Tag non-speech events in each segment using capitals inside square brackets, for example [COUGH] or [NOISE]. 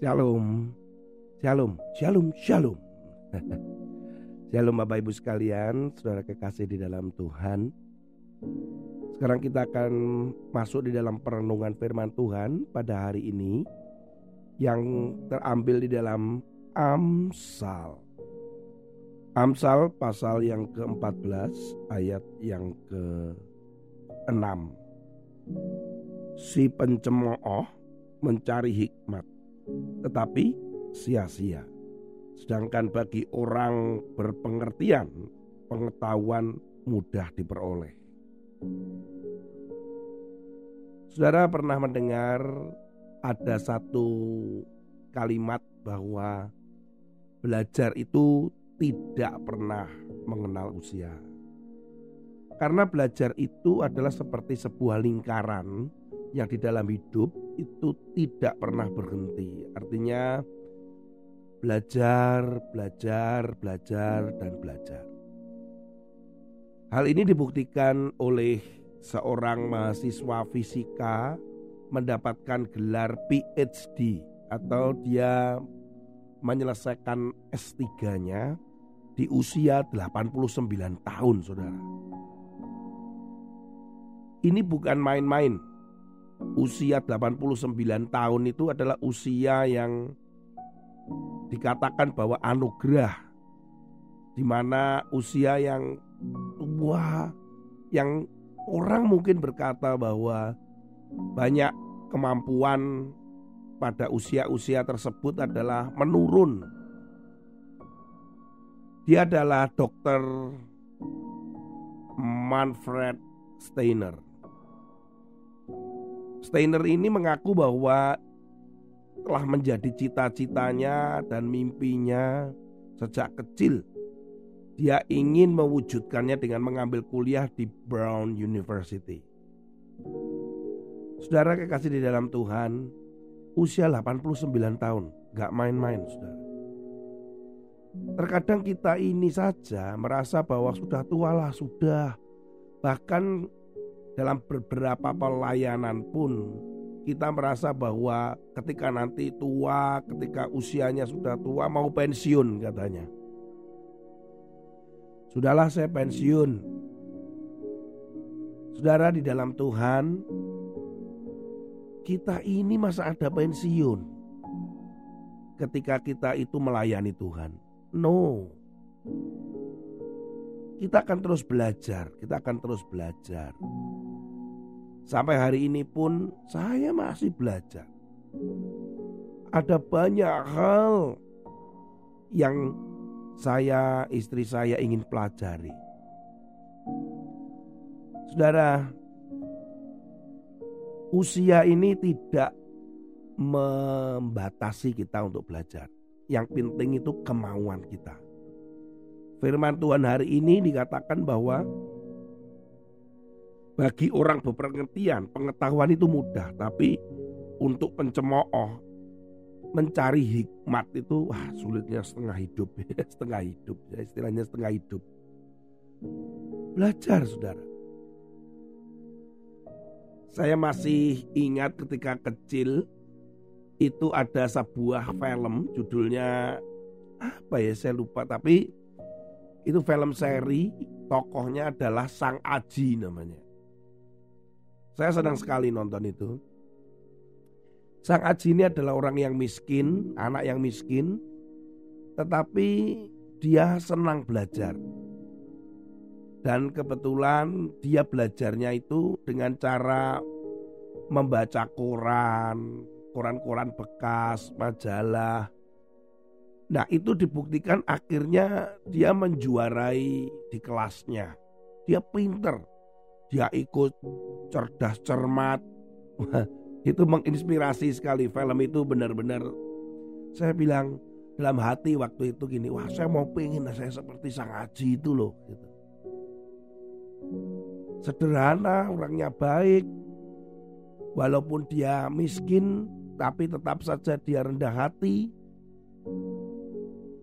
Shalom, shalom, shalom, shalom. [LAUGHS] shalom Bapak Ibu sekalian, saudara kekasih di dalam Tuhan. Sekarang kita akan masuk di dalam perenungan firman Tuhan pada hari ini yang terambil di dalam Amsal. Amsal pasal yang ke-14 ayat yang ke-6. Si pencemooh mencari hikmat tetapi sia-sia. Sedangkan bagi orang berpengertian, pengetahuan mudah diperoleh. Saudara pernah mendengar ada satu kalimat bahwa belajar itu tidak pernah mengenal usia. Karena belajar itu adalah seperti sebuah lingkaran yang di dalam hidup itu tidak pernah berhenti. Artinya belajar, belajar, belajar dan belajar. Hal ini dibuktikan oleh seorang mahasiswa fisika mendapatkan gelar PhD atau dia menyelesaikan S3-nya di usia 89 tahun, Saudara. Ini bukan main-main usia 89 tahun itu adalah usia yang dikatakan bahwa anugerah di mana usia yang tua yang orang mungkin berkata bahwa banyak kemampuan pada usia-usia tersebut adalah menurun. Dia adalah dokter Manfred Steiner Steiner ini mengaku bahwa telah menjadi cita-citanya dan mimpinya sejak kecil. Dia ingin mewujudkannya dengan mengambil kuliah di Brown University. Saudara kekasih di dalam Tuhan, usia 89 tahun, gak main-main saudara. Terkadang kita ini saja merasa bahwa sudah tua lah, sudah. Bahkan dalam beberapa pelayanan pun kita merasa bahwa ketika nanti tua, ketika usianya sudah tua mau pensiun katanya. Sudahlah saya pensiun. Saudara di dalam Tuhan, kita ini masa ada pensiun. Ketika kita itu melayani Tuhan. No. Kita akan terus belajar, kita akan terus belajar. Sampai hari ini pun saya masih belajar. Ada banyak hal yang saya, istri saya ingin pelajari. Saudara, usia ini tidak membatasi kita untuk belajar. Yang penting itu kemauan kita. Firman Tuhan hari ini dikatakan bahwa bagi orang berpengertian, pengetahuan itu mudah, tapi untuk pencemooh mencari hikmat itu wah sulitnya setengah hidup, [LAUGHS] setengah hidup, ya, istilahnya setengah hidup. Belajar, saudara. Saya masih ingat ketika kecil itu ada sebuah film judulnya apa ya saya lupa tapi itu film seri tokohnya adalah Sang Aji namanya. Saya senang sekali nonton itu. Sang Aji ini adalah orang yang miskin, anak yang miskin, tetapi dia senang belajar. Dan kebetulan dia belajarnya itu dengan cara membaca koran, koran-koran bekas, majalah. Nah itu dibuktikan akhirnya dia menjuarai di kelasnya. Dia pinter, dia ikut cerdas cermat. itu menginspirasi sekali film itu benar-benar saya bilang dalam hati waktu itu gini, wah saya mau pengen saya seperti sang Haji itu loh. Gitu. Sederhana, orangnya baik, walaupun dia miskin, tapi tetap saja dia rendah hati.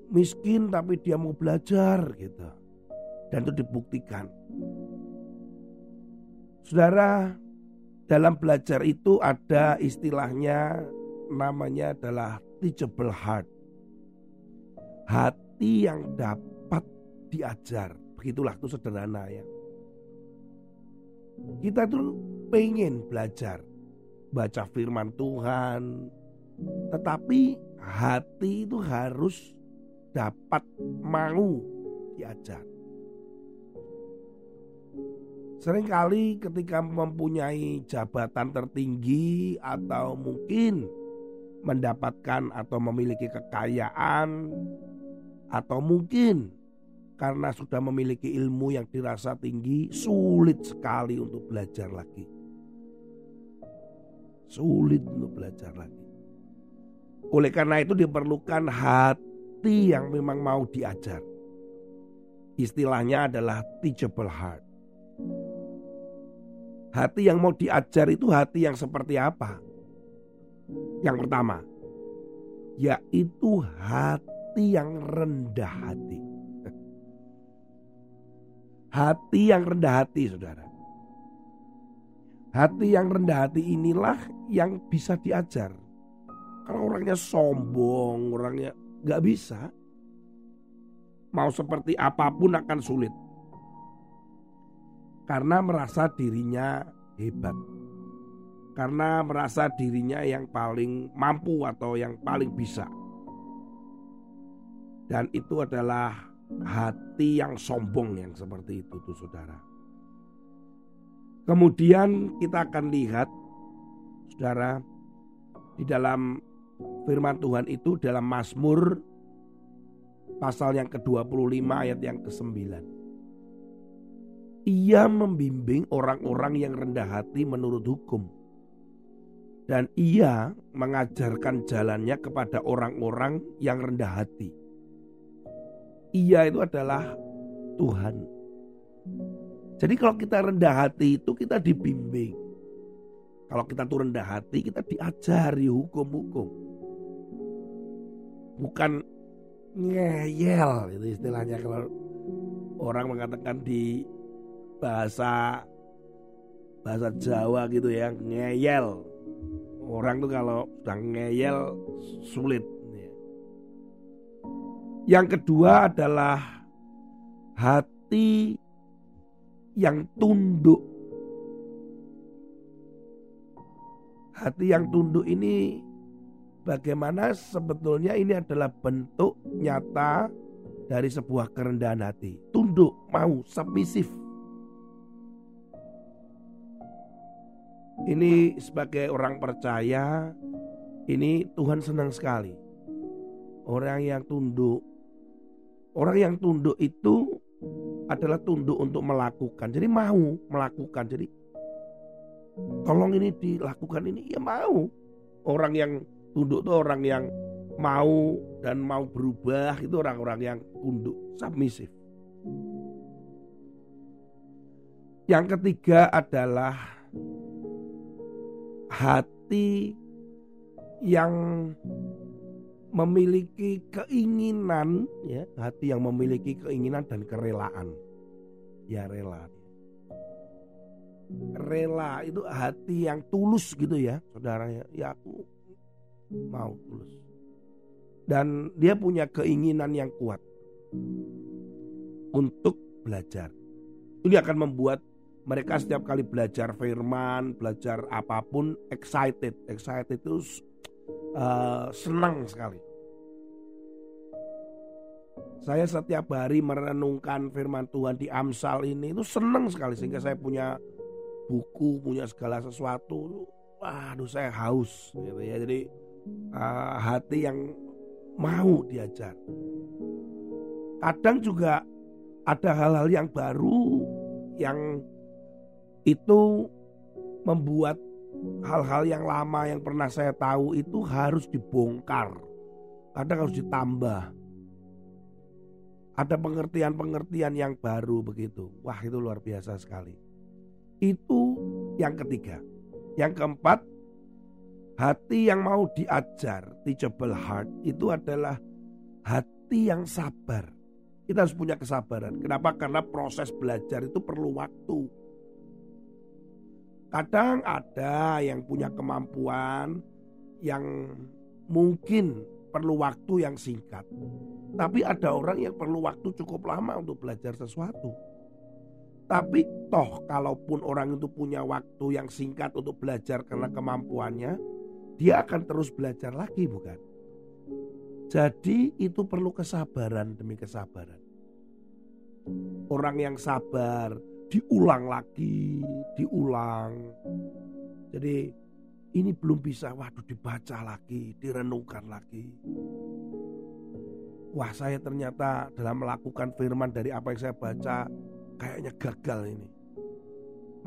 Miskin tapi dia mau belajar gitu. Dan itu dibuktikan. Saudara, dalam belajar itu ada istilahnya namanya adalah teachable heart. Hati yang dapat diajar. Begitulah itu sederhana ya. Kita tuh pengen belajar. Baca firman Tuhan. Tetapi hati itu harus dapat mau diajar. Seringkali ketika mempunyai jabatan tertinggi atau mungkin mendapatkan atau memiliki kekayaan atau mungkin karena sudah memiliki ilmu yang dirasa tinggi sulit sekali untuk belajar lagi. Sulit untuk belajar lagi. Oleh karena itu diperlukan hati yang memang mau diajar. Istilahnya adalah teachable heart. Hati yang mau diajar itu hati yang seperti apa? Yang pertama, yaitu hati yang rendah hati. [LAUGHS] Hati yang rendah hati, saudara. Hati yang rendah hati inilah yang bisa diajar. Kalau orangnya sombong, orangnya nggak bisa. Mau seperti apa pun akan sulit karena merasa dirinya hebat. Karena merasa dirinya yang paling mampu atau yang paling bisa. Dan itu adalah hati yang sombong yang seperti itu tuh saudara. Kemudian kita akan lihat saudara di dalam firman Tuhan itu dalam Mazmur pasal yang ke-25 ayat yang ke-9. Ia membimbing orang-orang yang rendah hati menurut hukum. Dan ia mengajarkan jalannya kepada orang-orang yang rendah hati. Ia itu adalah Tuhan. Jadi kalau kita rendah hati itu kita dibimbing. Kalau kita tuh rendah hati kita diajari hukum-hukum. Bukan ngeyel itu istilahnya kalau orang mengatakan di bahasa bahasa Jawa gitu ya ngeyel. Orang tuh kalau sedang ngeyel sulit. Yang kedua adalah hati yang tunduk. Hati yang tunduk ini bagaimana sebetulnya ini adalah bentuk nyata dari sebuah kerendahan hati tunduk mau submisif Ini sebagai orang percaya, ini Tuhan senang sekali. Orang yang tunduk, orang yang tunduk itu adalah tunduk untuk melakukan. Jadi mau melakukan. Jadi tolong ini dilakukan ini ya mau. Orang yang tunduk itu orang yang mau dan mau berubah itu orang-orang yang tunduk, submisif. Yang ketiga adalah hati yang memiliki keinginan ya hati yang memiliki keinginan dan kerelaan. Ya rela. Rela itu hati yang tulus gitu ya saudara ya. Ya aku mau tulus dan dia punya keinginan yang kuat untuk belajar ini akan membuat mereka setiap kali belajar firman, belajar apa pun excited, excited itu uh, senang sekali. Saya setiap hari merenungkan firman Tuhan di Amsal ini itu senang sekali sehingga saya punya buku, punya segala sesuatu. Waduh, saya haus gitu ya. Jadi uh, hati yang mau diajar. Kadang juga ada hal-hal yang baru yang itu membuat hal-hal yang lama yang pernah saya tahu itu harus dibongkar. Kadang harus ditambah. Ada pengertian-pengertian yang baru begitu. Wah itu luar biasa sekali. Itu yang ketiga. Yang keempat, hati yang mau diajar, teachable heart, itu adalah hati yang sabar. Kita harus punya kesabaran. Kenapa? Karena proses belajar itu perlu waktu. Kadang ada yang punya kemampuan yang mungkin perlu waktu yang singkat. Tapi ada orang yang perlu waktu cukup lama untuk belajar sesuatu. Tapi toh kalaupun orang itu punya waktu yang singkat untuk belajar karena kemampuannya, dia akan terus belajar lagi bukan? Jadi itu perlu kesabaran demi kesabaran. Orang yang sabar diulang lagi, diulang. Jadi ini belum bisa, waduh dibaca lagi, direnungkan lagi. Wah saya ternyata dalam melakukan firman dari apa yang saya baca kayaknya gagal ini.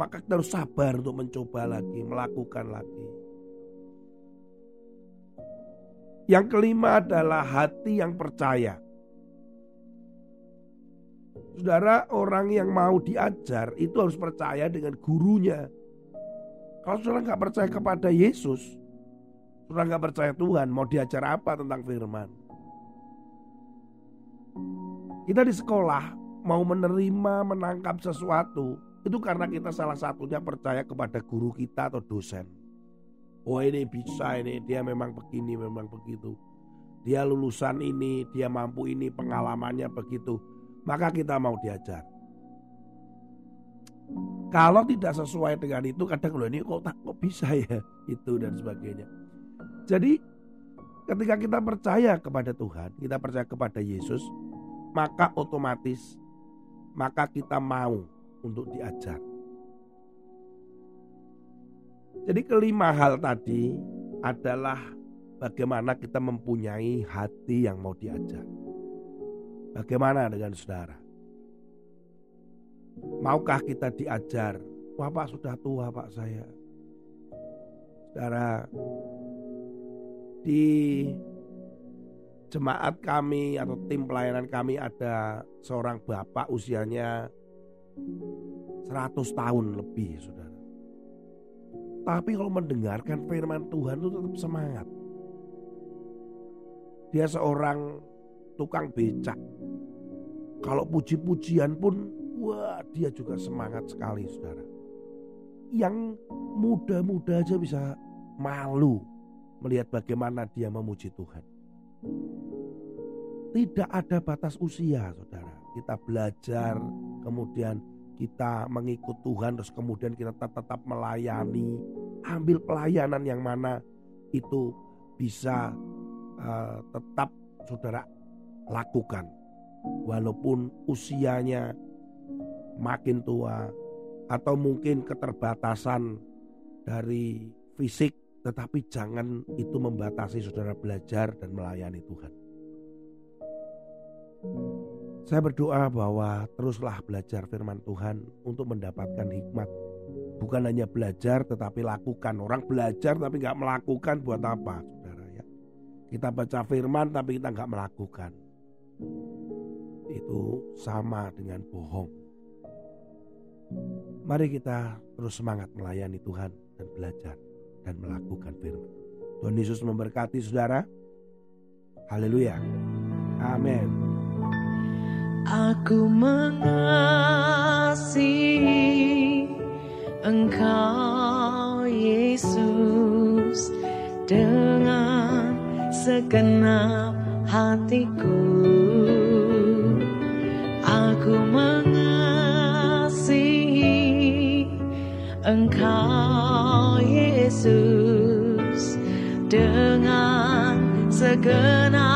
Maka kita harus sabar untuk mencoba lagi, melakukan lagi. Yang kelima adalah hati yang percaya. Saudara, orang yang mau diajar itu harus percaya dengan gurunya. Kalau saudara nggak percaya kepada Yesus, saudara nggak percaya Tuhan, mau diajar apa tentang firman? Kita di sekolah mau menerima, menangkap sesuatu, itu karena kita salah satunya percaya kepada guru kita atau dosen. Oh ini bisa ini, dia memang begini, memang begitu. Dia lulusan ini, dia mampu ini, pengalamannya begitu maka kita mau diajar. Kalau tidak sesuai dengan itu kadang loh ini kok tak kok bisa ya [LAUGHS] itu dan sebagainya. Jadi ketika kita percaya kepada Tuhan, kita percaya kepada Yesus, maka otomatis maka kita mau untuk diajar. Jadi kelima hal tadi adalah bagaimana kita mempunyai hati yang mau diajar. Bagaimana dengan saudara? Maukah kita diajar? Wah pak sudah tua pak saya. Saudara, di jemaat kami atau tim pelayanan kami ada seorang bapak usianya 100 tahun lebih saudara. Tapi kalau mendengarkan firman Tuhan itu tetap semangat. Dia seorang tukang becak. Kalau puji-pujian pun, wah dia juga semangat sekali saudara. Yang muda-muda aja bisa malu melihat bagaimana dia memuji Tuhan. Tidak ada batas usia saudara. Kita belajar, kemudian kita mengikut Tuhan, terus kemudian kita tetap melayani. Ambil pelayanan yang mana itu bisa uh, tetap saudara lakukan. Walaupun usianya makin tua atau mungkin keterbatasan dari fisik, tetapi jangan itu membatasi saudara belajar dan melayani Tuhan. Saya berdoa bahwa teruslah belajar firman Tuhan untuk mendapatkan hikmat. Bukan hanya belajar tetapi lakukan. Orang belajar tapi nggak melakukan buat apa saudara ya. Kita baca firman tapi kita nggak melakukan itu sama dengan bohong. Mari kita terus semangat melayani Tuhan dan belajar dan melakukan firman. Tuhan Yesus memberkati saudara. Haleluya. Amin. Aku mengasihi Engkau Yesus. Dengan segenap hatiku Aku mengasihi Engkau Yesus. Dengan segenap